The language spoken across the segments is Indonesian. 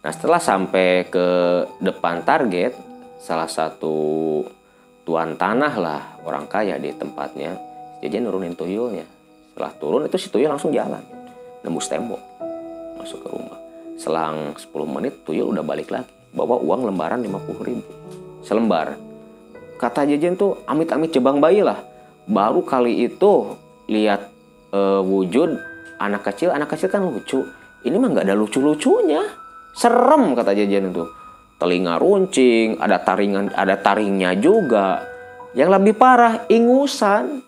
Nah setelah sampai ke depan target, salah satu tuan tanah lah orang kaya di tempatnya, jadi nurunin tuyulnya. Setelah turun itu si tuyul langsung jalan, nembus tembok, masuk ke rumah. Selang 10 menit tuyul udah balik lagi, bawa uang lembaran 50 ribu, selembar. Kata Jejen tuh amit-amit jebang bayi lah. Baru kali itu lihat eh, wujud anak kecil, anak kecil kan lucu. Ini mah nggak ada lucu-lucunya. Serem kata Jejen itu. Telinga runcing, ada taringan, ada taringnya juga. Yang lebih parah, ingusan.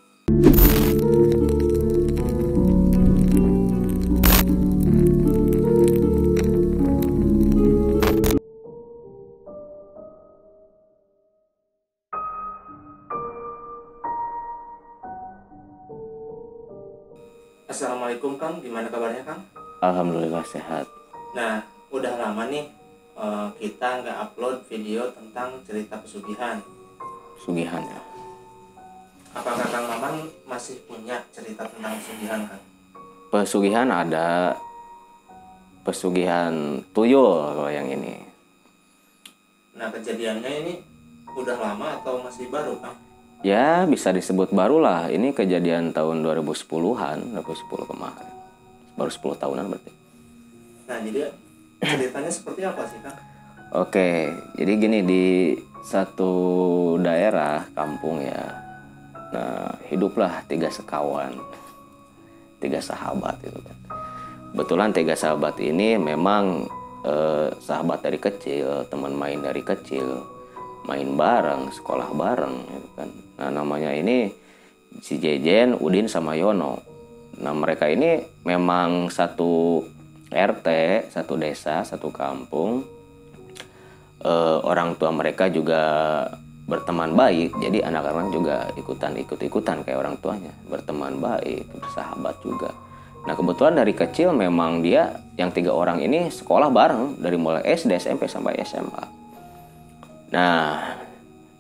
Assalamualaikum Kang, gimana kabarnya Kang? Alhamdulillah sehat. Nah, udah lama nih eh, kita nggak upload video tentang cerita pesugihan. Sugihan ya. Apakah Kang Maman masih punya cerita tentang pesugihan Kang? Pesugihan ada pesugihan tuyul kalau yang ini. Nah, kejadiannya ini udah lama atau masih baru Kang? Ya bisa disebut baru lah. Ini kejadian tahun 2010-an, 2010 kemarin. Baru 10 tahunan berarti. Nah, jadi ceritanya seperti apa sih Kang? Oke, jadi gini di satu daerah kampung ya. Nah, hiduplah tiga sekawan, tiga sahabat itu kan. Kebetulan tiga sahabat ini memang eh, sahabat dari kecil, teman main dari kecil, main bareng, sekolah bareng, gitu kan. Nah, namanya ini si Jejen, Udin sama Yono. Nah, mereka ini memang satu RT, satu desa, satu kampung. Eh, orang tua mereka juga berteman baik jadi anak-anak juga ikutan ikut-ikutan kayak orang tuanya berteman baik bersahabat juga. Nah kebetulan dari kecil memang dia yang tiga orang ini sekolah bareng dari mulai SD SMP sampai SMA nah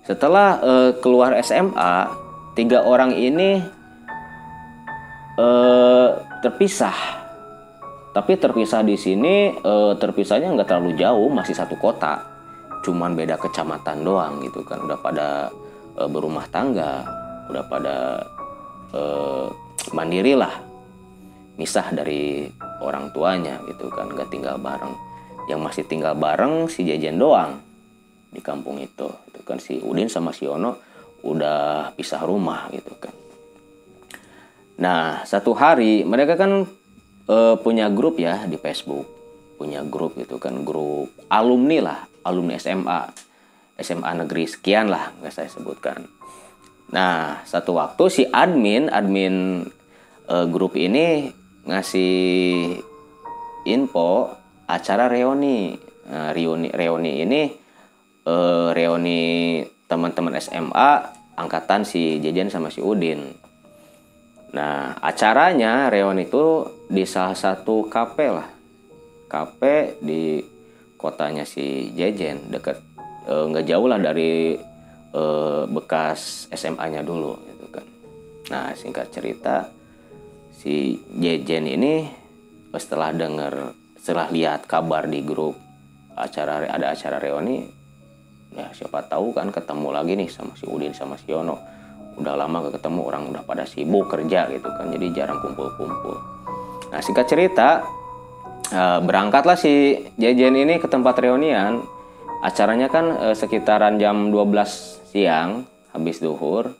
setelah eh, keluar SMA tiga orang ini eh, terpisah tapi terpisah di sini eh, terpisahnya nggak terlalu jauh masih satu kota. Cuman beda kecamatan doang gitu kan. Udah pada eh, berumah tangga udah pada eh, mandiri lah. Misah dari orang tuanya gitu kan. Nggak tinggal bareng. Yang masih tinggal bareng si Jejen doang di kampung itu itu kan. Si Udin sama si Ono udah pisah rumah gitu kan. Nah satu hari mereka kan eh, punya grup ya di Facebook. Punya grup gitu kan grup alumni lah alumni SMA SMA negeri sekian lah nggak saya sebutkan. Nah satu waktu si admin admin eh, grup ini ngasih info acara reuni. Nah, reuni reuni ini eh, reuni teman-teman SMA angkatan si Jejen sama si Udin Nah, acaranya reuni itu di salah satu kafe lah. Kafe di kotanya si Jejen, dekat eh, nggak jauh lah dari eh, bekas SMA-nya dulu gitu kan. Nah, singkat cerita si Jejen ini setelah dengar setelah lihat kabar di grup acara ada acara reuni ya siapa tahu kan ketemu lagi nih sama si Udin sama si Yono udah lama gak ketemu orang udah pada sibuk kerja gitu kan jadi jarang kumpul-kumpul. Nah singkat cerita eh, berangkatlah si Jejen ini ke tempat reunian. Acaranya kan eh, sekitaran jam 12 siang habis duhur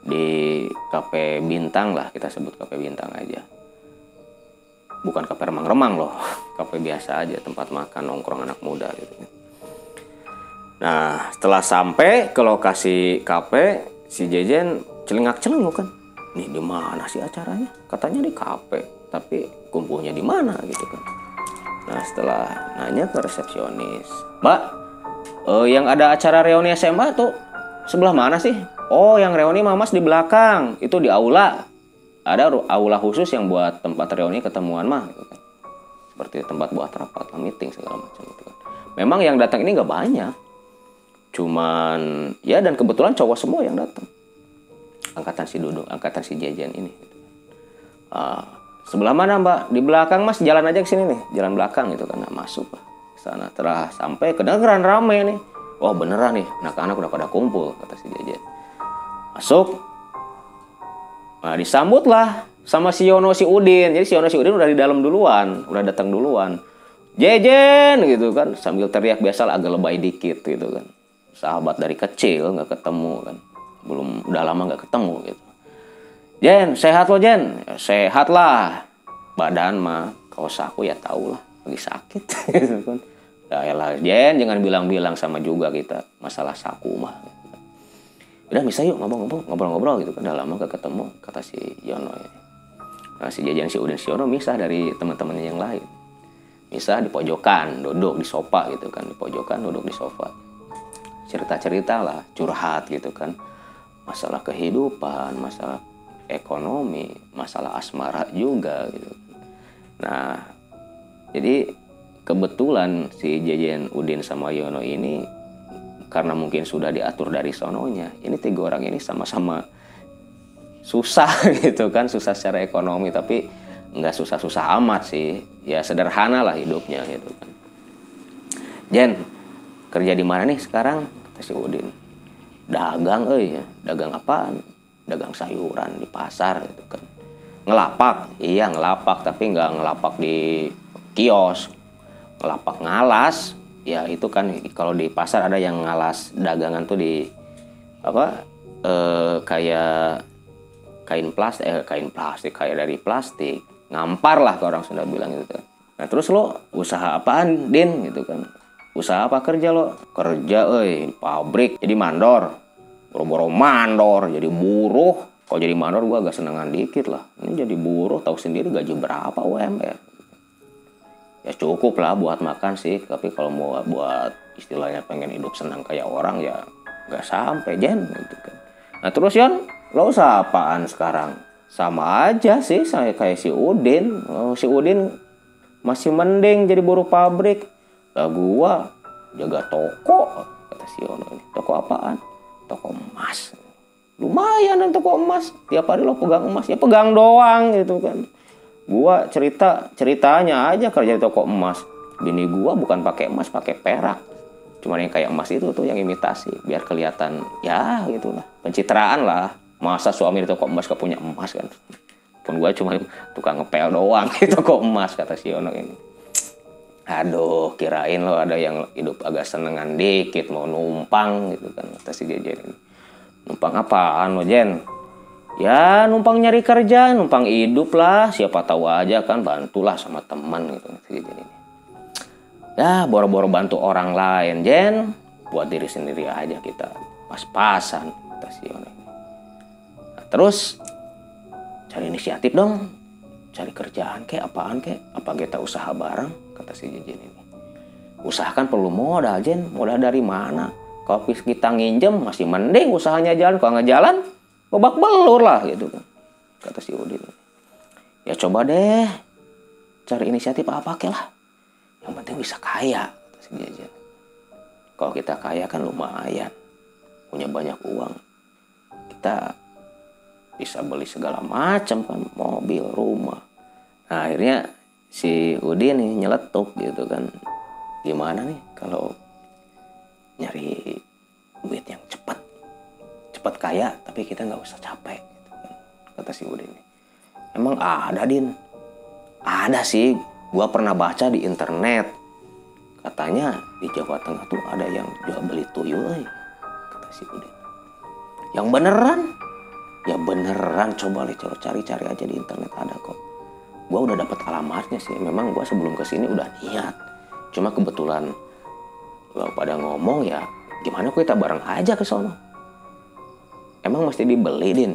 di kafe bintang lah kita sebut kafe bintang aja. Bukan kafe remang-remang loh kafe biasa aja tempat makan nongkrong anak muda gitu. Nah, setelah sampai ke lokasi kafe, si Jejen celingak celinguk kan. Nih di mana sih acaranya? Katanya di kafe, tapi kumpulnya di mana gitu kan. Nah, setelah nanya ke resepsionis, "Mbak, eh, yang ada acara reuni SMA tuh sebelah mana sih?" "Oh, yang reuni Mamas di belakang. Itu di aula. Ada aula khusus yang buat tempat reuni ketemuan mah." Gitu kan. Seperti tempat buat rapat, meeting segala macam gitu kan. Memang yang datang ini nggak banyak cuman ya dan kebetulan cowok semua yang datang. Angkatan si Dudung angkatan si Jejen ini. Ah, sebelah mana mbak? Di belakang mas. Jalan aja ke sini nih. Jalan belakang gitu kan masuk sana. Telah sampai kedengeran rame nih. Wah beneran nih. Anak-anak udah pada kumpul kata si Jejen. Masuk. Nah disambut lah sama si Yono si Udin. Jadi si Yono si Udin udah di dalam duluan. Udah datang duluan. Jejen gitu kan. Sambil teriak biasa agak lebay dikit gitu kan sahabat dari kecil nggak ketemu kan. Belum udah lama nggak ketemu gitu. Jen sehat lo Jen? "Ya, sehat lah. Badan mah kalau saku ya tau lah lagi sakit. Gitu kan. Ya elah Jen jangan bilang-bilang sama juga kita masalah saku mah. Udah bisa yuk ngobrol-ngobrol ngobrol-ngobrol gitu kan. Udah lama gak ketemu kata si Yono ya. Nah, si Jajan si Udin si Yono misah dari teman-temannya yang lain. Misah di pojokan duduk di sofa gitu kan. Di pojokan duduk di sofa cerita-cerita lah curhat gitu kan. Masalah kehidupan masalah ekonomi masalah asmara juga gitu. Nah jadi kebetulan si Jajan Udin sama Yono ini karena mungkin sudah diatur dari sononya ini tiga orang ini sama-sama susah gitu kan susah secara ekonomi tapi nggak susah-susah amat sih. Ya sederhana lah hidupnya gitu kan. Jen kerja di mana nih sekarang si Udin. Dagang eh ya. Dagang apaan? Dagang sayuran di pasar gitu kan. Ngelapak. Iya ngelapak tapi nggak ngelapak di kios. Ngelapak ngalas. Ya itu kan kalau di pasar ada yang ngalas dagangan tuh di apa eh, kayak kain plastik eh, kain plastik kayak dari plastik. Ngampar lah ke orang Sunda bilang gitu kan. Nah terus lo usaha apaan din? Gitu kan usaha apa kerja lo? Kerja eh pabrik jadi mandor. Boro-boro mandor jadi buruh. Kalau jadi mandor gua agak senengan dikit lah. Ini jadi buruh tahu sendiri gaji berapa UMR ya cukup lah buat makan sih tapi kalau mau buat istilahnya pengen hidup senang kayak orang ya nggak sampai jen gitu kan. Nah terus Yon lo usaha apaan sekarang? Sama aja sih saya kayak si Udin. Oh, si Udin masih mending jadi buruh pabrik lah gua jaga toko kata si Yono ini. Toko apaan? Toko emas. Lumayan kan toko emas. Tiap hari lo pegang emas. Ya pegang doang gitu kan. Gua cerita ceritanya aja kerja di toko emas. Bini gua bukan pakai emas pakai perak. Cuman yang kayak emas itu tuh yang imitasi biar kelihatan ya gitulah pencitraan lah. Masa suami di toko emas gak punya emas kan? Pun gua cuma tukang ngepel doang di toko emas kata si Yono ini aduh kirain lo ada yang hidup agak senengan dikit mau numpang gitu kan kata si Jejen ini. Numpang apaan lo Jen? Ya numpang nyari kerja numpang hidup lah. Siapa tahu aja kan bantulah sama teman gitu gitu ini. Ya boro-boro bantu orang lain Jen. Buat diri sendiri aja kita pas-pasan kata si ini. Nah, terus cari inisiatif dong. Cari kerjaan kayak apaan kayak apa kita usaha bareng kata si Jen ini. Usahakan perlu modal Jen modal dari mana? Kalau kita nginjem masih mending usahanya jalan. Kalau nggak jalan babak belur lah gitu kan kata si Udin. Ya coba deh cari inisiatif apa ke lah. Yang penting bisa kaya kata si Jajan kalau kita kaya kan lumayan punya banyak uang. Kita bisa beli segala macam kan mobil rumah. Nah akhirnya si Udin nih nyeletuk gitu kan. Gimana nih kalau nyari duit yang cepat? Cepat kaya tapi kita nggak usah capek gitu kan kata si Udin emang ada din? Ada sih. Gua pernah baca di internet. Katanya di Jawa Tengah tuh ada yang jual beli tuyul eh. kata si Udin yang beneran? Ya beneran coba lihat cari-cari aja di internet ada kok gua udah dapat alamatnya sih. Memang gua sebelum ke sini udah niat. Cuma kebetulan lo pada ngomong ya gimana kita bareng aja ke sono? Emang mesti dibeli din?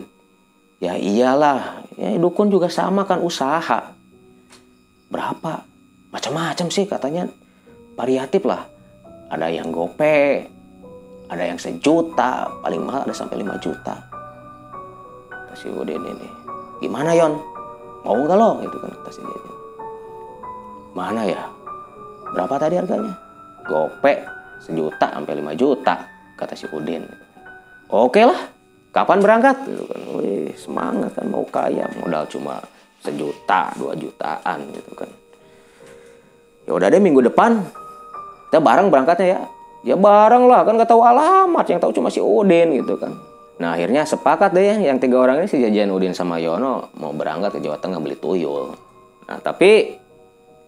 Ya iyalah. Ya dukun juga sama kan usaha. Berapa? Macam-macam sih katanya. Variatif lah. Ada yang gope ada yang sejuta. Paling mahal ada sampai 5 juta. Kasih Udin ini. Gimana Yon mau nggak lo? Gitu kan kata si mana ya? Berapa tadi harganya? Gope sejuta sampai 5 juta kata si Udin. Oke lah kapan berangkat? Gitu kan. Wih semangat kan mau kaya modal cuma sejuta dua jutaan gitu kan. Ya udah deh minggu depan kita bareng berangkatnya ya. Ya bareng lah kan nggak tahu alamat yang tahu cuma si Udin gitu kan nah akhirnya sepakat deh yang tiga orang ini si Jajan Udin sama Yono mau berangkat ke Jawa Tengah beli tuyul. Nah tapi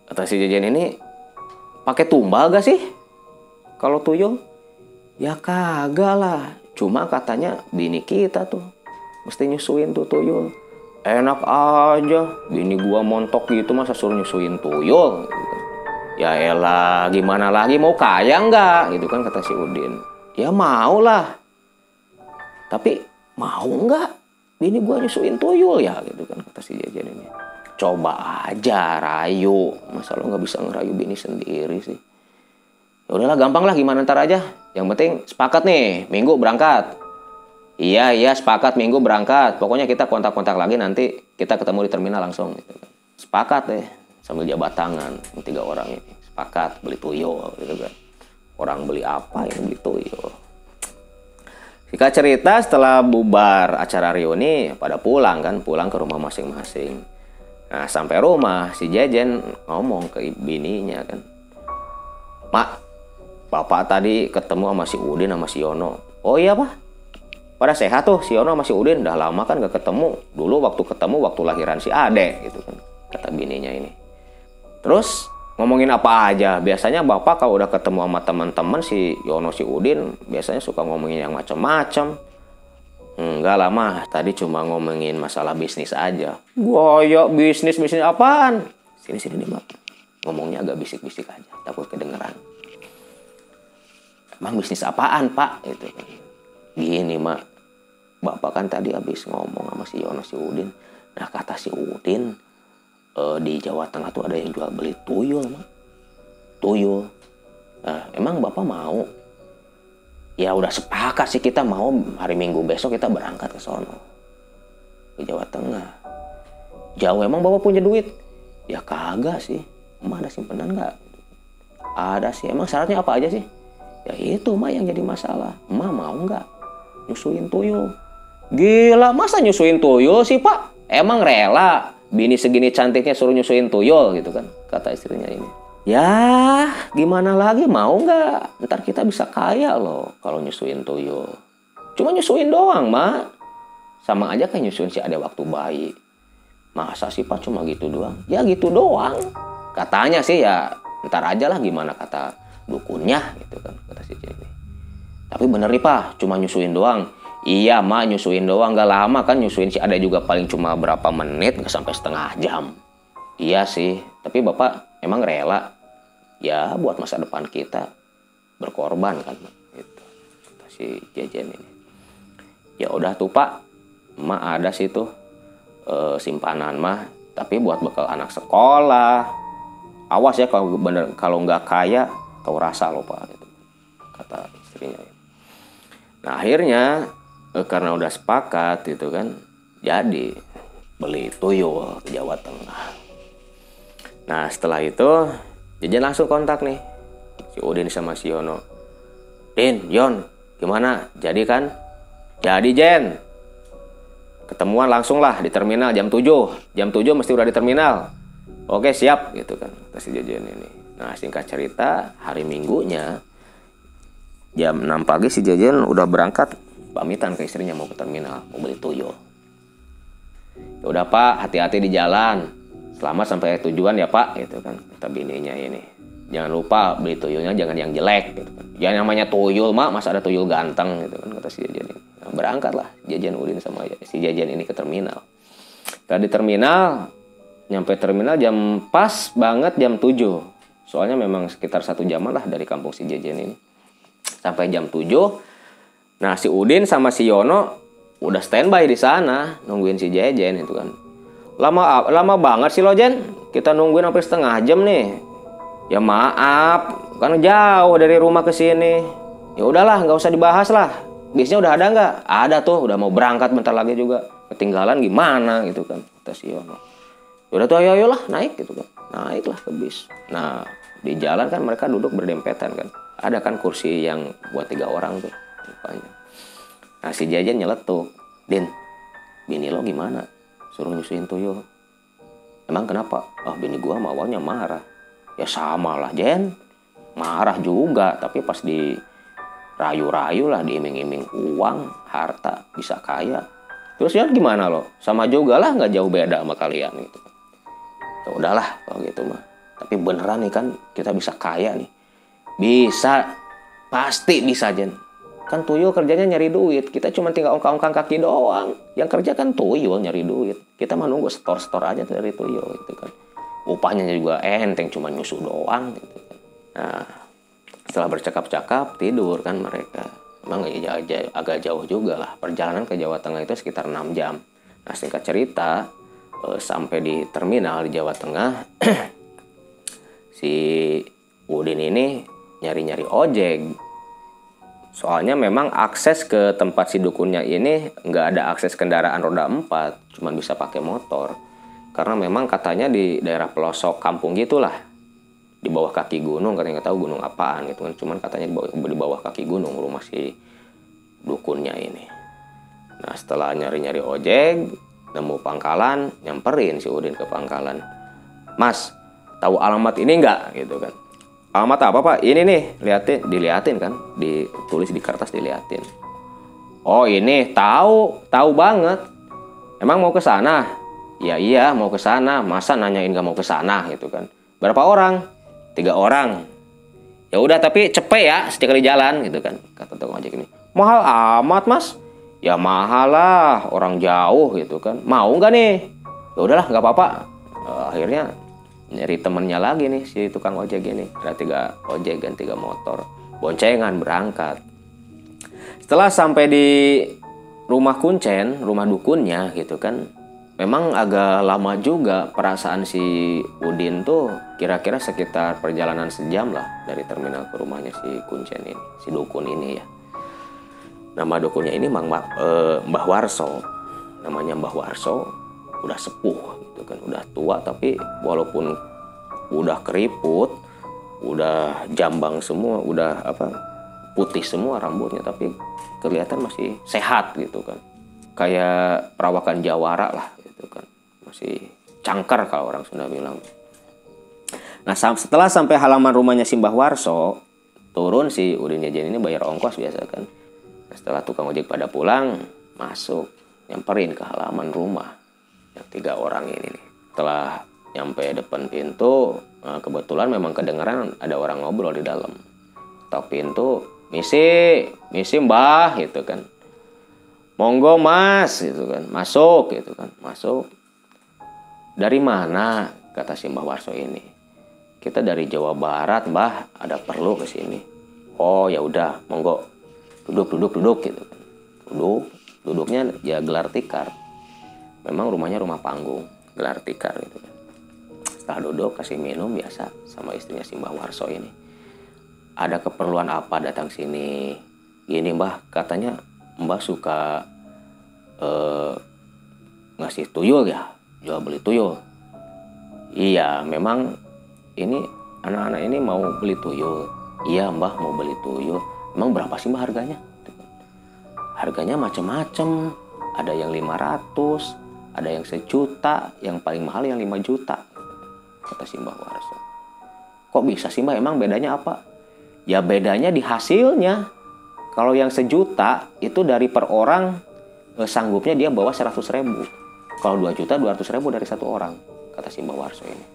kata si Jajan ini pakai tumbal gak sih kalau tuyul? Ya kagak lah. Cuma katanya bini kita tuh mesti nyusuin tuh tuyul. Enak aja. Bini gua montok gitu masa suruh nyusuin tuyul? Ya elah gimana lagi? Mau kaya nggak? gitu kan kata si Udin. Ya mau lah tapi mau nggak? Bini gua nyusuin tuyul ya gitu kan kata si Jajan ini. Coba aja rayu. Masa lo nggak bisa ngerayu bini sendiri sih? Ya udahlah gampang lah gimana ntar aja. Yang penting sepakat nih minggu berangkat. Iya iya sepakat minggu berangkat. Pokoknya kita kontak-kontak lagi nanti kita ketemu di terminal langsung gitu kan. Sepakat deh sambil jabat tangan yang tiga orang ini. Sepakat beli tuyul gitu kan. Orang beli apa ini beli tuyul Singkat cerita setelah bubar acara reuni pada pulang kan pulang ke rumah masing-masing. Nah sampai rumah si Jejen ngomong ke bininya kan. Mak bapak tadi ketemu sama si Udin sama si Yono. Oh iya pak. Pada sehat tuh si Yono sama si Udin. Udah lama kan gak ketemu. Dulu waktu ketemu waktu lahiran si Ade gitu kan kata bininya ini. Terus ngomongin apa aja. Biasanya bapak kalau udah ketemu sama teman-teman si Yono si Udin biasanya suka ngomongin yang macam-macam enggak lama tadi cuma ngomongin masalah bisnis aja. Gaya bisnis bisnis apaan? Sini sini nih mak ngomongnya agak bisik-bisik aja. Takut kedengeran. Emang bisnis apaan pak? Itu kan. Gini mak bapak kan tadi habis ngomong sama si Yono si Udin. Nah kata si Udin eh, di Jawa Tengah tuh ada yang jual beli tuyul mak tuyul. Nah, emang bapak mau? Ya udah sepakat sih kita mau hari Minggu besok kita berangkat ke sono ke Jawa Tengah. Jauh emang bapak punya duit? Ya kagak sih. Emang ada simpenan nggak? Ada sih. Emang syaratnya apa aja sih? Ya itu mah yang jadi masalah. Emak mau nggak nyusuin tuyul? Gila masa nyusuin tuyul sih pak? Emang rela bini segini cantiknya suruh nyusuin tuyul gitu kan kata istrinya ini. Ya gimana lagi? Mau nggak? Ntar kita bisa kaya loh kalau nyusuin tuyul. Cuma nyusuin doang mak sama aja kayak nyusuin si ada waktu bayi. Masa sih pak cuma gitu doang? Ya gitu doang. Katanya sih ya ntar aja lah gimana kata dukunnya gitu kan kata si Jenny tapi bener nih pak cuma nyusuin doang iya mak nyusuin doang gak lama kan nyusuin si ada juga paling cuma berapa menit gak sampai setengah jam. Iya sih tapi bapak emang rela. Ya buat masa depan kita. Berkorban kan kata si Jejen ini. Ya udah tuh pak. Emak ada sih tuh eh, simpanan mah tapi buat bekal anak sekolah. Awas ya kalau bener kalau nggak kaya tahu rasa loh pak gitu. kata istrinya. Nah akhirnya eh, karena udah sepakat gitu kan jadi beli tuyul ke Jawa Tengah. Nah setelah itu Jajan langsung kontak nih si Udin sama si Yono. Din Yon gimana? Jadi kan? Jadi Jen. Ketemuan langsung lah di terminal jam 7 jam 7 mesti udah di terminal. Oke siap gitu kan kata si Jajan ini. Nah singkat cerita hari minggunya jam 6 pagi si Jajan udah berangkat pamitan ke istrinya mau ke terminal mau beli tuyul. Ya udah pak hati-hati di jalan. Selamat sampai tujuan ya pak gitu kan. Kata bininya ini. Jangan lupa beli tuyulnya jangan yang jelek gitu kan. Ya namanya tuyul mak masa ada tuyul ganteng gitu kan kata si Jajan ini nah, berangkat lah Jajan Udin sama si Jajan ini ke terminal. Tadi terminal nyampe terminal jam pas banget jam 7 soalnya memang sekitar satu jam lah dari kampung si Jajan ini. Sampai jam 7 nah si Udin sama si Yono udah standby di sana nungguin si Jajan itu kan. Lama lama banget sih lo Jen. Kita nungguin sampai setengah jam nih. Ya maaf kan jauh dari rumah ke sini. Ya udahlah nggak usah dibahas lah. Bisnya udah ada nggak? Ada tuh udah mau berangkat bentar lagi juga. Ketinggalan gimana gitu kan kata si Yono. Ya udah tuh ayo ayolah naik gitu kan. Naiklah ke bis. Nah di jalan kan mereka duduk berdempetan kan. Ada kan kursi yang buat tiga orang tuh rupanya nah si Jajan nyeletuk. Din bini lo gimana? Suruh nyusuin tuyul. Emang kenapa? Ah bini gua sama awalnya marah. Ya sama lah Jen. Marah juga tapi pas di rayu-rayu lah diiming-iming uang harta bisa kaya. Terus ya gimana loh sama juga lah nggak jauh beda sama kalian gitu. Ya udahlah kalau gitu mah. Tapi beneran nih kan kita bisa kaya nih. Bisa. Pasti bisa Jen kan tuyul kerjanya nyari duit. Kita cuma tinggal ongkang-ongkang kaki doang. Yang kerja kan tuyul nyari duit. Kita mah nunggu store-store aja dari tuyul gitu kan. Upahnya juga enteng cuma nyusu doang gitu kan. Nah setelah bercakap-cakap tidur kan mereka. Emang ya, agak jauh juga lah. Perjalanan ke Jawa Tengah itu sekitar 6 jam. Nah singkat cerita eh, sampai di terminal di Jawa Tengah si Udin ini nyari-nyari ojek Soalnya memang akses ke tempat si dukunnya ini nggak ada akses kendaraan roda 4, cuma bisa pakai motor. Karena memang katanya di daerah pelosok kampung gitulah. Di bawah kaki gunung, katanya nggak tahu gunung apaan gitu kan. Cuman katanya di bawah, di bawah kaki gunung rumah si dukunnya ini. Nah setelah nyari-nyari ojek, nemu pangkalan, nyamperin si Udin ke pangkalan. Mas, tahu alamat ini nggak gitu kan? Alamat apa pak? Ini nih liatin diliatin kan? Ditulis di kertas diliatin. Oh ini tahu tahu banget. Emang mau ke sana? Ya iya mau ke sana. Masa nanyain gak mau ke sana gitu kan? Berapa orang? Tiga orang. Ya udah tapi cepet ya sekali jalan gitu kan? Kata tukang ojek ini. Mahal amat mas. Ya mahal lah orang jauh gitu kan? Mau nggak nih? Ya udahlah nggak apa-apa. Uh, akhirnya nyari temennya lagi nih si tukang ojek ini. Ada tiga ojek dan tiga motor. Boncengan berangkat. Setelah sampai di rumah kuncen rumah dukunnya gitu kan memang agak lama juga perasaan si Udin tuh kira-kira sekitar perjalanan sejam lah dari terminal ke rumahnya si kuncen ini si dukun ini ya. Nama dukunnya ini Mbah, eh, Mbah Warso. Namanya Mbah Warso udah sepuh gitu kan. Udah tua tapi walaupun udah keriput udah jambang semua udah apa putih semua rambutnya tapi kelihatan masih sehat gitu kan. Kayak perawakan jawara lah gitu kan. Masih cangkar kalau orang Sunda bilang. Nah setelah sampai halaman rumahnya Simbah Warso turun si Udin Jajan ini bayar ongkos biasa kan. Setelah tukang ojek pada pulang masuk nyamperin ke halaman rumah tiga orang ini nih. Setelah nyampe depan pintu eh, kebetulan memang kedengeran ada orang ngobrol di dalam. Tok pintu misi misi mbah gitu kan. Monggo mas gitu kan. Masuk gitu kan. Masuk. Dari mana? kata si mbah Warso ini. Kita dari Jawa Barat mbah. Ada perlu ke sini. Oh ya udah monggo. Duduk duduk duduk gitu kan. Duduk. Duduknya ya gelar tikar memang rumahnya rumah panggung gelar tikar gitu. Kan setelah duduk kasih minum biasa sama istrinya si Mbah Warso ini. Ada keperluan apa datang sini? Gini Mbah katanya Mbah suka uh, ngasih tuyul ya jual beli tuyul. Iya memang ini anak-anak ini mau beli tuyul. Iya Mbah mau beli tuyul. Emang berapa sih Mbah harganya? Harganya macam-macam ada yang 500 ada yang sejuta yang paling mahal yang 5 juta kata Simbah Warso. Kok bisa sih Mbak emang bedanya apa? Ya bedanya di hasilnya. Kalau yang sejuta itu dari per orang eh, sanggupnya dia bawa 100 ribu. Kalau 2 juta 200 ribu dari satu orang kata Simbah Warso ini.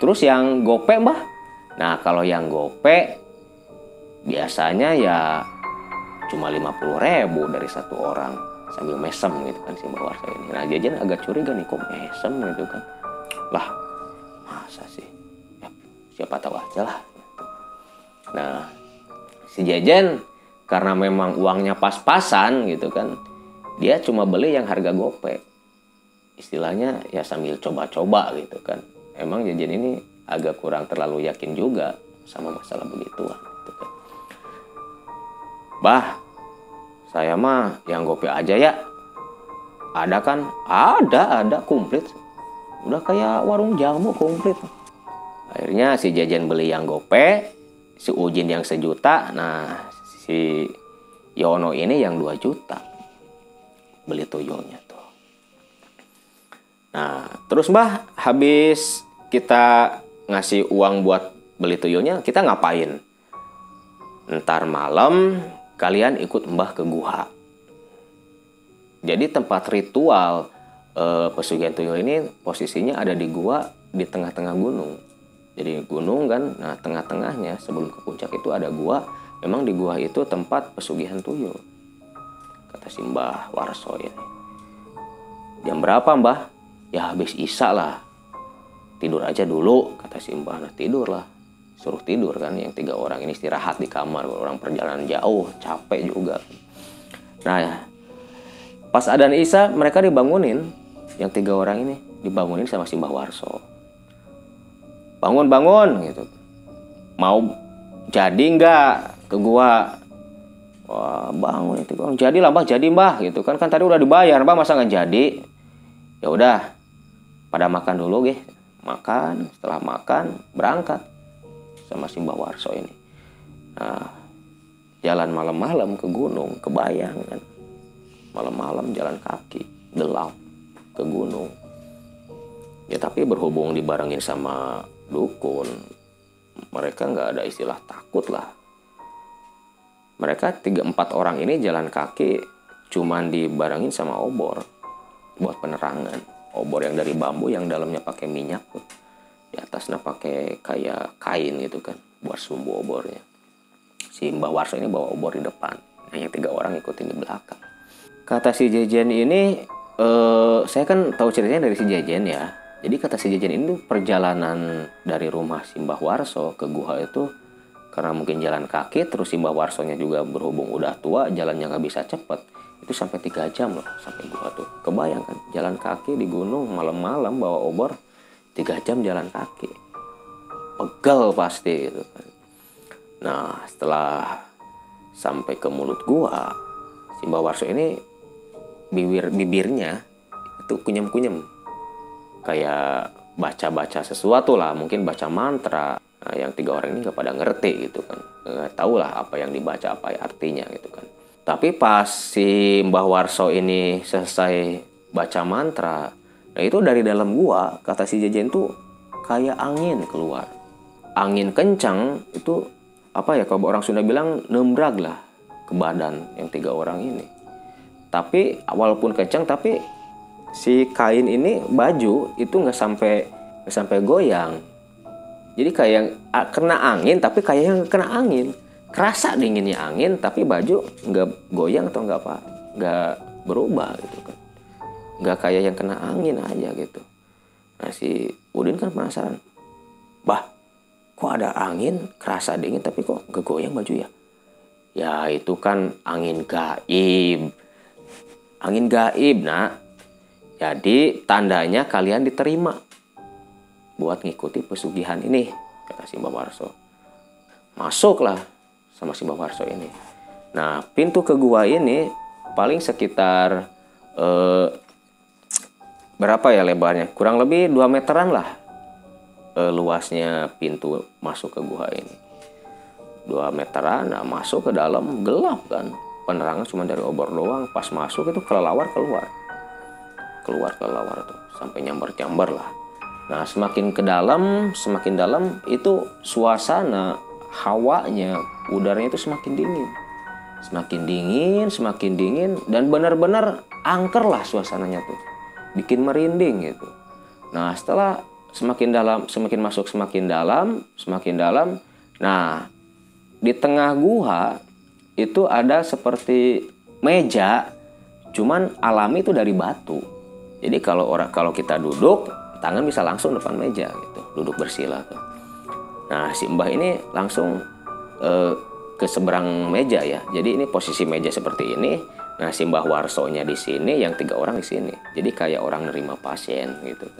Terus yang gope mbah? Nah kalau yang gope biasanya ya cuma 50 ribu dari satu orang sambil mesem gitu kan si Mbak Warsa ini nah jajan agak curiga nih kok mesem gitu kan. Lah masa sih? Ya, siapa tahu aja lah. Nah si jajan karena memang uangnya pas-pasan gitu kan dia cuma beli yang harga gope. Istilahnya ya sambil coba-coba gitu kan. Emang jajan ini agak kurang terlalu yakin juga sama masalah begituan gitu kan. Bah saya mah yang gope aja ya. Ada kan? Ada ada komplit. Udah kayak warung jamu komplit. Akhirnya si jajan beli yang gope si ujin yang sejuta. Nah si Yono ini yang 2 juta. Beli tuyulnya tuh. Nah terus mbah habis kita ngasih uang buat beli tuyulnya kita ngapain? Ntar malam kalian ikut mbah ke gua jadi tempat ritual eh, pesugihan tuyul ini posisinya ada di gua di tengah-tengah gunung. Jadi gunung kan nah tengah-tengahnya sebelum ke puncak itu ada gua. Memang di gua itu tempat pesugihan tuyul kata si mbah Warso ini. Jam berapa mbah? Ya habis isa lah. Tidur aja dulu kata si mbah. Nah tidur lah suruh tidur kan yang tiga orang ini istirahat di kamar orang perjalanan jauh capek juga. Nah pas adan isa mereka dibangunin yang tiga orang ini dibangunin sama si mbah Warso. Bangun bangun gitu. Mau jadi nggak? Ke gua wah bangun itu orang jadi lah mbah jadi mbah gitu kan. Kan tadi udah dibayar mbah masa nggak jadi? Ya udah pada makan dulu gih. Makan setelah makan berangkat sama si Mbah Warso ini. Nah, jalan malam-malam ke gunung kebayang kan. Malam-malam jalan kaki gelap ke gunung. Ya tapi berhubung dibarengin sama dukun mereka nggak ada istilah takut lah. Mereka tiga empat orang ini jalan kaki cuman dibarengin sama obor buat penerangan. Obor yang dari bambu yang dalamnya pakai minyak. tuh atasnya pakai kayak kain gitu kan buat sumbu obornya. Si Mbah Warso ini bawa obor di depan hanya tiga orang ikutin di belakang. Kata si Jejen ini eh, saya kan tahu ceritanya dari si Jejen ya. Jadi kata si Jejen ini perjalanan dari rumah si Mbah Warso ke gua itu karena mungkin jalan kaki terus si Mbah Warsonya juga berhubung udah tua jalannya nggak bisa cepet itu sampai tiga jam loh sampai gua tuh. Kebayang kan jalan kaki di gunung malam-malam bawa obor tiga jam jalan kaki. Pegel pasti gitu kan nah setelah sampai ke mulut gua si Mbak Warso ini bibir bibirnya itu kunyem kunyem kayak baca-baca sesuatu lah mungkin baca mantra. Nah, yang tiga orang ini nggak pada ngerti gitu kan. Nggak tahu lah apa yang dibaca apa artinya gitu kan. Tapi pas si Mbah Warso ini selesai baca mantra Nah itu dari dalam gua kata si Jejen tuh kayak angin keluar. Angin kencang itu apa ya kalau orang Sunda bilang nembrag lah ke badan yang tiga orang ini. Tapi walaupun kencang tapi si kain ini baju itu nggak sampai nggak sampai goyang. Jadi kayak kena angin tapi kayak yang kena angin. Kerasa dinginnya angin tapi baju nggak goyang atau nggak apa nggak berubah gitu kan nggak kayak yang kena angin aja gitu. Nah si Udin kan penasaran. Bah kok ada angin? Kerasa dingin tapi kok kegoyang baju ya? Ya itu kan angin gaib. Angin gaib nak. Jadi tandanya kalian diterima buat ngikuti pesugihan ini kata si Mbak Warso. Masuklah sama si Mbak Warso ini. Nah pintu ke gua ini paling sekitar eh, berapa ya lebarnya? Kurang lebih 2 meteran lah e, luasnya pintu masuk ke gua ini. 2 meteran, nah masuk ke dalam gelap kan. Penerangan cuma dari obor doang. Pas masuk itu kelelawar keluar. Keluar kelelawar tuh sampai nyamber-nyamber lah. Nah, semakin ke dalam, semakin dalam itu suasana hawanya, udaranya itu semakin dingin. Semakin dingin, semakin dingin dan benar-benar angker lah suasananya tuh bikin merinding gitu. Nah, setelah semakin dalam, semakin masuk semakin dalam, semakin dalam. Nah, di tengah gua itu ada seperti meja, cuman alami itu dari batu. Jadi kalau orang kalau kita duduk, tangan bisa langsung depan meja gitu, duduk bersila tuh. Nah, si Mbah ini langsung eh, ke seberang meja ya. Jadi ini posisi meja seperti ini, Nah, si Mbah Warsonya di sini, yang tiga orang di sini. Jadi kayak orang nerima pasien gitu.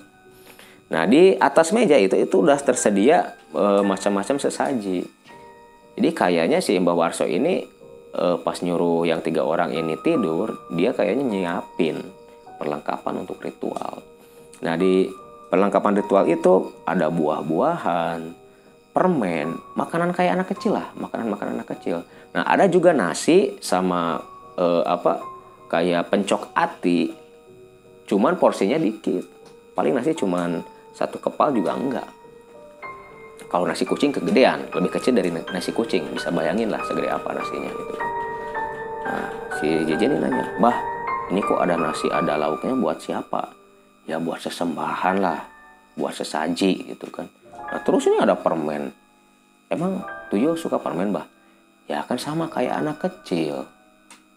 Nah, di atas meja itu itu udah tersedia e, macam-macam sesaji. Jadi kayaknya si Mbah Warso ini e, pas nyuruh yang tiga orang ini tidur, dia kayaknya nyiapin perlengkapan untuk ritual. Nah, di perlengkapan ritual itu ada buah-buahan, permen, makanan kayak anak kecil lah, makanan-makanan anak kecil. Nah, ada juga nasi sama uh, apa kayak pencok ati cuman porsinya dikit. Paling nasi cuman satu kepal juga enggak. Kalau nasi kucing kegedean lebih kecil dari nasi kucing. Bisa bayangin lah segede apa nasinya gitu. Nah si Jejen ini nanya bah ini kok ada nasi ada lauknya buat siapa? Ya buat sesembahan lah buat sesaji gitu kan. Nah terus ini ada permen. Emang tuyul suka permen bah ya kan sama kayak anak kecil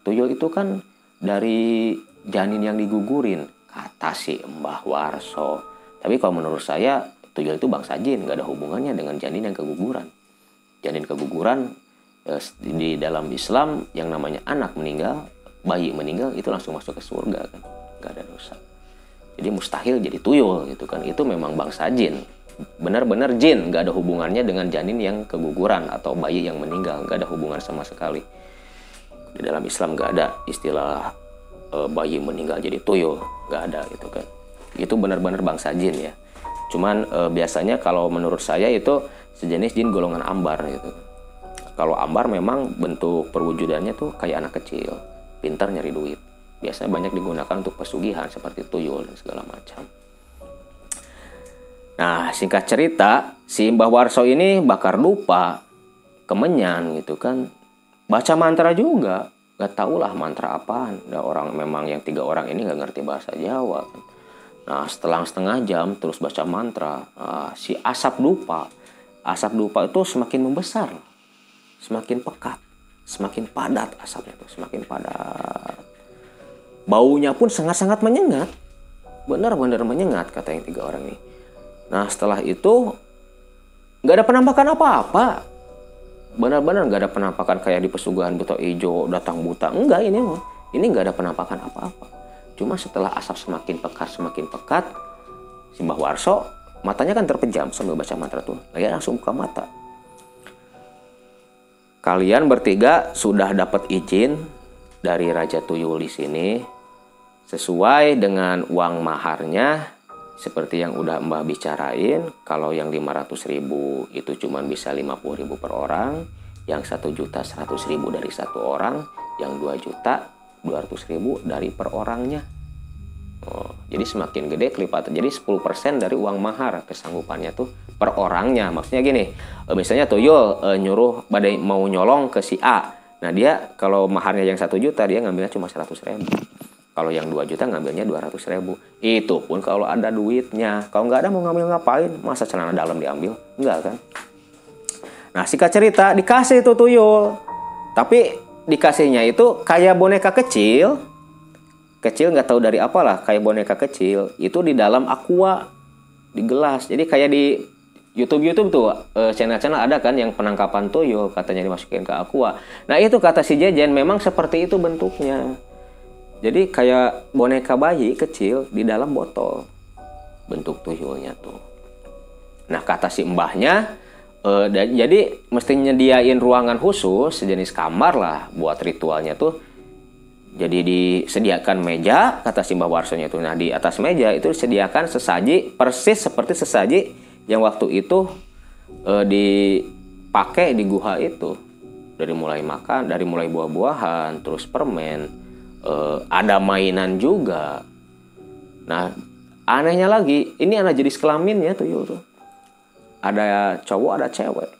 tuyul itu kan dari janin yang digugurin kata si Mbah Warso. Tapi kalau menurut saya tuyul itu bangsa jin nggak ada hubungannya dengan janin yang keguguran. Janin keguguran eh, di dalam Islam yang namanya anak meninggal bayi meninggal itu langsung masuk ke surga kan. Nggak ada dosa. Jadi mustahil jadi tuyul gitu kan. Itu memang bangsa jin. Benar-benar jin nggak ada hubungannya dengan janin yang keguguran atau bayi yang meninggal. Nggak ada hubungan sama sekali di dalam Islam nggak ada istilah e, bayi meninggal jadi tuyul nggak ada gitu kan. Itu benar-benar bangsa jin ya. Cuman e, biasanya kalau menurut saya itu sejenis jin golongan ambar gitu. Kalau ambar memang bentuk perwujudannya tuh kayak anak kecil pintar nyari duit. Biasanya banyak digunakan untuk pesugihan seperti tuyul dan segala macam. Nah, singkat cerita, si Mbah Warso ini bakar lupa, kemenyan gitu kan. Baca mantra juga, gak tau lah mantra apaan. Ada orang memang yang tiga orang ini gak ngerti bahasa Jawa. Nah, setelah setengah jam terus baca mantra, nah, si asap dupa, asap dupa itu semakin membesar, semakin pekat, semakin padat asapnya tuh, semakin padat. Baunya pun sangat-sangat menyengat, benar-benar menyengat kata yang tiga orang ini Nah setelah itu nggak ada penampakan apa-apa. Benar-benar nggak ada penampakan kayak di pesugihan buta hijau datang buta. Enggak ini mah. Ini nggak ada penampakan apa-apa. Cuma setelah asap semakin pekat semakin pekat, si Mbah Warso matanya kan terpejam sambil baca mantra tuh. Dia langsung buka mata. Kalian bertiga sudah dapat izin dari Raja Tuyul di sini sesuai dengan uang maharnya seperti yang udah Mbah bicarain, kalau yang 500 ribu itu cuma bisa 50 ribu per orang, yang 1 juta 100 ribu dari satu orang, yang 2 juta 200 ribu dari per orangnya. Oh, jadi semakin gede kelipatan. Jadi 10% dari uang mahar kesanggupannya tuh per orangnya. Maksudnya gini, eh, misalnya Toyo e, nyuruh badai mau nyolong ke si A. Nah dia kalau maharnya yang satu juta dia ngambilnya cuma 100 ribu. Kalau yang 2 juta ngambilnya 200 ribu. Itu pun kalau ada duitnya. Kalau nggak ada mau ngambil ngapain? Masa celana dalam diambil? Enggak kan? Nah singkat cerita dikasih itu tuyul. Tapi dikasihnya itu kayak boneka kecil. Kecil nggak tahu dari apalah kayak boneka kecil. Itu di dalam aqua di gelas. Jadi kayak di YouTube YouTube tuh eh, channel-channel ada kan yang penangkapan tuyul katanya dimasukin ke aqua. Nah itu kata si Jejen memang seperti itu bentuknya. Jadi kayak boneka bayi kecil di dalam botol bentuk tuyulnya tuh. Nah kata si mbahnya, eh, jadi mesti nyediain ruangan khusus sejenis kamar lah buat ritualnya tuh. Jadi disediakan meja, kata si mbah warsonya tuh. Nah di atas meja itu disediakan sesaji persis seperti sesaji yang waktu itu eh, dipakai di guha itu. Dari mulai makan, dari mulai buah-buahan, terus permen, uh, ada mainan juga. Nah, anehnya lagi, ini anak jenis kelamin ya tuyul tuh. Ada cowok, ada cewek.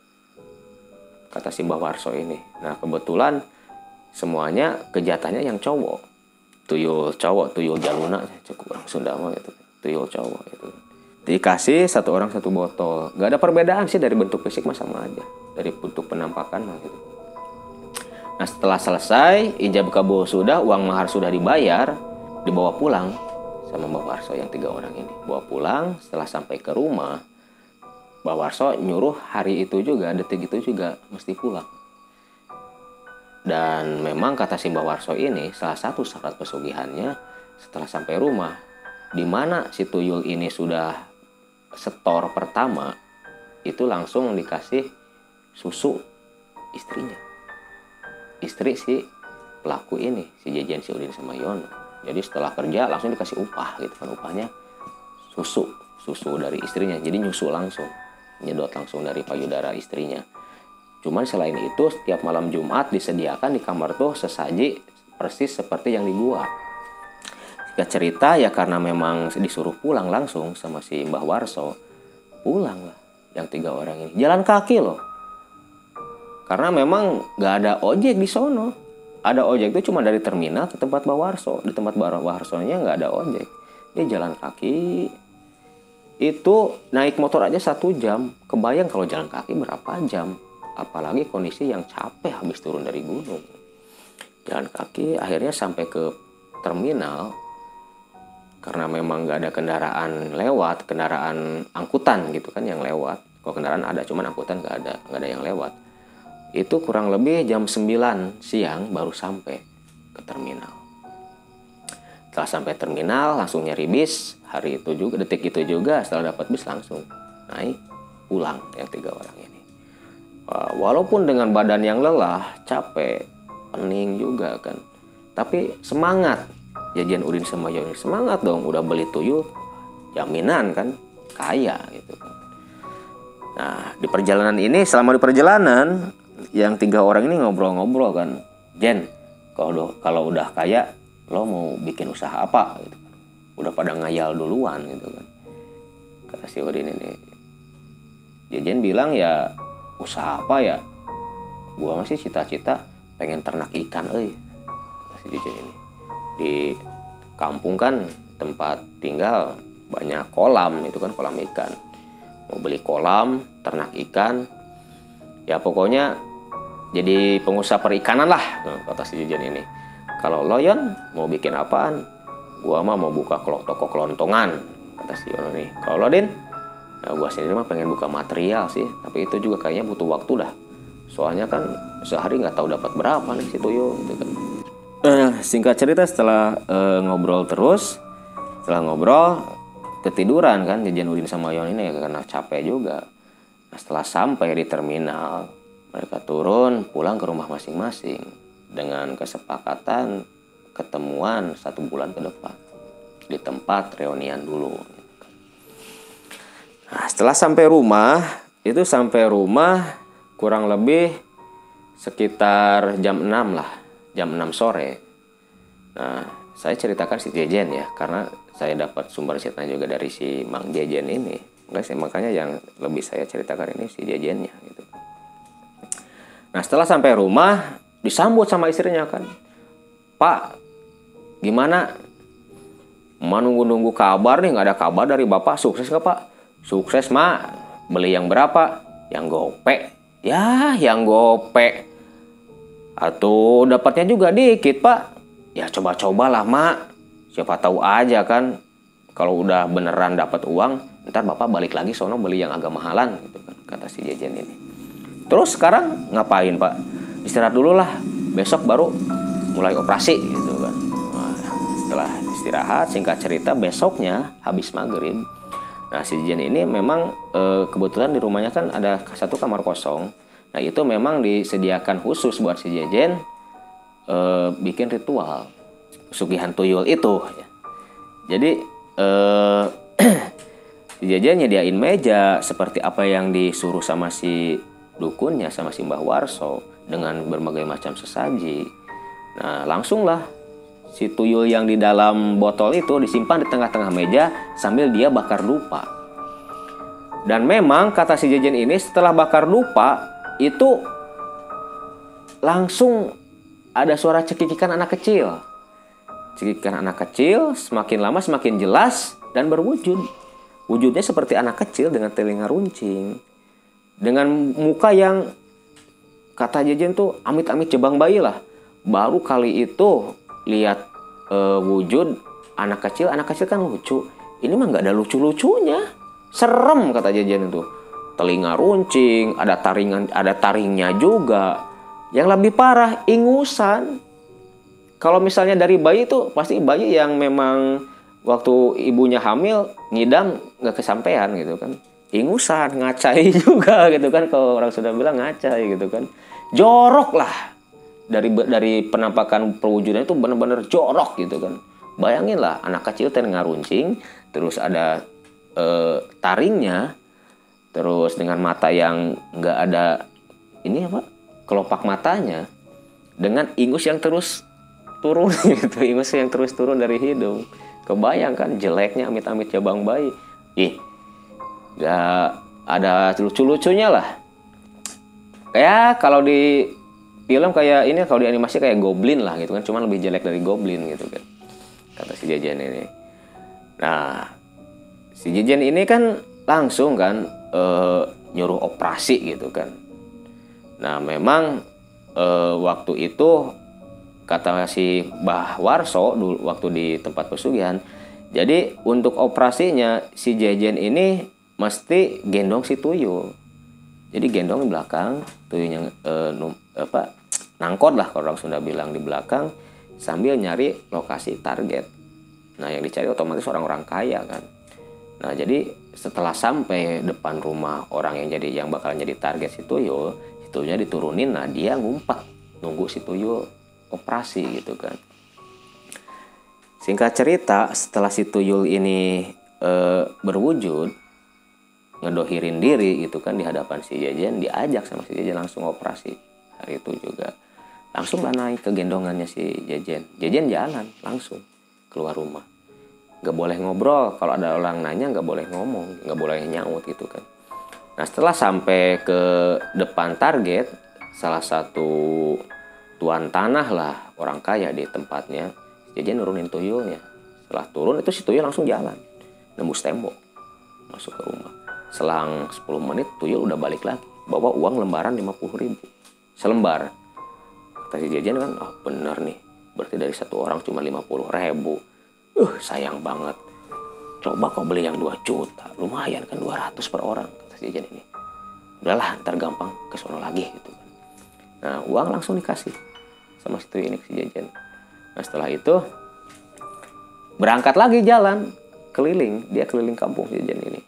Kata si Mbah Warso ini. Nah, kebetulan semuanya kejatannya yang cowok. Tuyul cowok, tuyul jaluna, cukup orang Sunda mah itu. Tuyul cowok itu. Dikasih satu orang satu botol. Gak ada perbedaan sih dari bentuk fisik mah sama aja. Dari bentuk penampakan mah gitu. Nah setelah selesai, ijab kabul sudah, uang mahar sudah dibayar, dibawa pulang sama Mbak Warso yang tiga orang ini. Bawa pulang, setelah sampai ke rumah, Mbak Warso nyuruh hari itu juga, detik itu juga mesti pulang. Dan memang kata si Mbak Warso ini, salah satu syarat pesugihannya setelah sampai rumah, di mana si tuyul ini sudah setor pertama, itu langsung dikasih susu istrinya istri si pelaku ini si Jejen si Udin sama Yono jadi setelah kerja langsung dikasih upah gitu kan upahnya susu susu dari istrinya. Jadi nyusu langsung nyedot langsung dari payudara istrinya. Cuman selain itu setiap malam Jumat disediakan di kamar tuh sesaji persis seperti yang di gua Jika cerita ya karena memang disuruh pulang langsung sama si Mbah Warso pulang lah yang tiga orang ini. Jalan kaki loh karena memang nggak ada ojek di sono. Ada ojek itu cuma dari terminal ke tempat Bawarso di tempat Bawarsonya nggak ada ojek. Dia jalan kaki. Itu naik motor aja satu jam. Kebayang kalau jalan kaki berapa jam? Apalagi kondisi yang capek habis turun dari gunung. Jalan kaki akhirnya sampai ke terminal. Karena memang nggak ada kendaraan lewat kendaraan angkutan gitu kan yang lewat. Kalau kendaraan ada cuman angkutan nggak ada nggak ada yang lewat itu kurang lebih jam 9 siang baru sampai ke terminal. Setelah sampai terminal langsung nyari bis. Hari itu juga detik itu juga setelah dapat bis langsung naik pulang yang tiga orang ini. Walaupun dengan badan yang lelah capek pening juga kan. Tapi semangat. Jajan Udin sama Yoni semangat dong udah beli tuyul jaminan kan kaya gitu kan. Nah di perjalanan ini selama di perjalanan yang tiga orang ini ngobrol-ngobrol kan Jen kalau kalau udah kaya lo mau bikin usaha apa? Gitu kan. Udah pada ngayal duluan gitu kan. Kata si Udin ini. Jajan bilang ya usaha apa ya? Gua masih cita-cita pengen ternak ikan eh si Jajan ini. Di kampung kan tempat tinggal banyak kolam itu kan kolam ikan. Mau beli kolam ternak ikan. Ya pokoknya jadi pengusaha perikanan lah kata si Jajan ini. Kalau Loyon mau bikin apaan? Gua mah mau buka toko kelontongan kata si Yono nih. Kalau lo Din ya gua sendiri mah pengen buka material sih tapi itu juga kayaknya butuh waktu dah. Soalnya kan sehari nggak tahu dapat berapa nih si Tuyo gitu kan. Uh, singkat cerita setelah uh, ngobrol terus, setelah ngobrol ketiduran kan jajan Udin sama Yon ini ya, karena capek juga. Nah, setelah sampai di terminal, mereka turun pulang ke rumah masing-masing dengan kesepakatan ketemuan satu bulan ke depan di tempat reunian dulu. Nah, setelah sampai rumah, itu sampai rumah kurang lebih sekitar jam 6 lah jam 6 sore. Nah, saya ceritakan si Jejen ya, karena saya dapat sumber ceritanya juga dari si Mang Jejen ini. Makanya, yang lebih saya ceritakan ini si Jejennya gitu. Nah, setelah sampai rumah, disambut sama istrinya kan. Pak, gimana? Mau nunggu-nunggu kabar nih, nggak ada kabar dari bapak. Sukses nggak pak? Sukses mak. Beli yang berapa? Yang gopek. Ya, yang gopek atau dapatnya juga dikit pak ya coba-cobalah mak siapa tahu aja kan kalau udah beneran dapat uang ntar bapak balik lagi sono beli yang agak mahalan gitu kan kata si jajan ini terus sekarang ngapain pak? Istirahat dulu lah. Besok baru mulai operasi gitu kan. Nah, setelah istirahat singkat cerita besoknya habis maghrib nah si jajan ini memang e, kebetulan di rumahnya kan ada satu kamar kosong. Nah itu memang disediakan khusus buat si Jejen e, bikin ritual sugihan tuyul itu. Jadi e, si Jejen nyediain meja seperti apa yang disuruh sama si dukunnya sama si Mbah Warso dengan berbagai macam sesaji. Nah langsunglah si tuyul yang di dalam botol itu disimpan di tengah-tengah meja sambil dia bakar dupa. Dan memang kata si Jejen ini setelah bakar dupa itu langsung ada suara cekikikan anak kecil. Cekikikan anak kecil semakin lama semakin jelas dan berwujud. Wujudnya seperti anak kecil dengan telinga runcing. Dengan muka yang kata Jejen tuh amit-amit jebang bayi lah. Baru kali itu lihat e, wujud anak kecil, anak kecil kan lucu. Ini mah nggak ada lucu-lucunya. Serem kata Jejen itu telinga runcing, ada taringan, ada taringnya juga. Yang lebih parah, ingusan. Kalau misalnya dari bayi itu pasti bayi yang memang waktu ibunya hamil ngidam nggak kesampaian gitu kan. Ingusan, ngacai juga gitu kan. Kalau orang sudah bilang ngacai gitu kan. Jorok lah. Dari dari penampakan perwujudan itu benar-benar jorok gitu kan. Bayangin lah anak kecil telinga runcing, terus ada eh, taringnya, terus dengan mata yang nggak ada ini apa kelopak matanya dengan ingus yang terus turun gitu ingus yang terus turun dari hidung kebayang kan jeleknya amit-amit cabang bayi ih nggak ada lucu-lucunya lah. Kayak kalau di film kayak ini kalau di animasi kayak goblin lah gitu kan. Cuman lebih jelek dari goblin gitu kan kata si jajan ini. Nah si jajan ini kan langsung kan eh, nyuruh operasi gitu kan. Nah memang eh, waktu itu kata si Bah Warso dulu waktu di tempat pesugihan jadi untuk operasinya si jajan ini mesti gendong si tuyul jadi gendong di belakang tuyulnya eh, num- apa nangkot lah kalau orang Sunda bilang di belakang sambil nyari lokasi target. Nah yang dicari otomatis orang-orang kaya kan. Nah jadi setelah sampai depan rumah orang yang jadi yang bakal jadi target si tuyul si tuyulnya diturunin. Nah dia ngumpet nunggu si tuyul operasi gitu kan. Singkat cerita setelah si tuyul ini eh, berwujud ngedohirin diri gitu kan di hadapan si jajan diajak sama si jajan langsung operasi. Hari itu juga. Langsung lah naik ke gendongannya si jajan jajan jalan langsung keluar rumah. Nggak boleh ngobrol. Kalau ada orang nanya nggak boleh ngomong nggak boleh nyaut gitu kan. Nah setelah sampai ke depan target salah satu tuan tanah lah orang kaya di tempatnya jajan nurunin tuyulnya. Setelah turun itu si tuyul langsung jalan. Nembus tembok. Masuk ke rumah selang 10 menit tuyul udah balik lagi. Bawa uang lembaran 50 ribu. Selembar. Kata si jajan kan oh bener nih. Berarti dari satu orang cuma 50 ribu. Uh sayang banget. Coba kau beli yang 2 juta. Lumayan kan 200 per orang kata si jajan ini. Udahlah ntar gampang ke sono lagi gitu kan. Nah uang langsung dikasih sama si tuyul ini si jajan. Nah setelah itu berangkat lagi jalan keliling. Dia keliling kampung jajan ini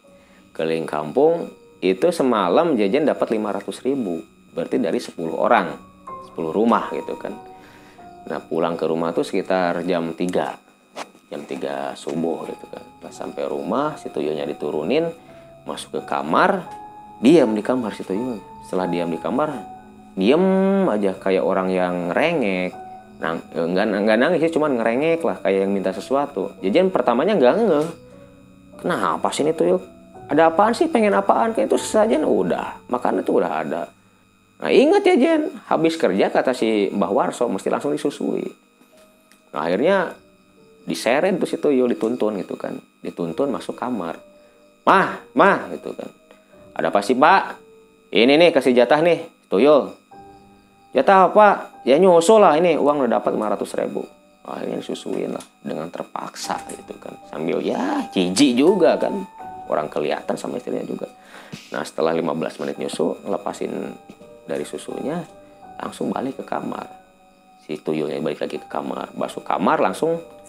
keliling kampung itu semalam jajan dapat 500 ribu. Berarti dari 10 orang. 10 rumah gitu kan. Nah pulang ke rumah tuh sekitar jam 3 jam 3 subuh gitu kan. Pas sampai rumah si tuyulnya diturunin masuk ke kamar diam di kamar si tuyul. Setelah diam di kamar diam aja kayak orang yang rengek nang enggak enggak nangis sih cuman ngerengek lah kayak yang minta sesuatu. Jajan pertamanya enggak ngeh. Kenapa sih ini tuyul ada apaan sih? Pengen apaan? Kayak itu sesajen udah makanan itu udah ada. Nah ingat ya Jen. Habis kerja kata si Mbah Warso mesti langsung disusui. Nah akhirnya diseret tuh si tuyul dituntun gitu kan. Dituntun masuk kamar. Mah mah gitu kan. Ada apa sih pak ini nih kasih jatah nih. Tuyul jatah apa? Ya nyusul lah. Ini uang udah dapat 500 ribu. Akhirnya disusuin lah dengan terpaksa gitu kan. Sambil ya jijik juga kan orang kelihatan sama istrinya juga. Nah setelah 15 menit nyusu ngelepasin dari susunya langsung balik ke kamar. Si tuyulnya balik lagi ke kamar. Masuk kamar langsung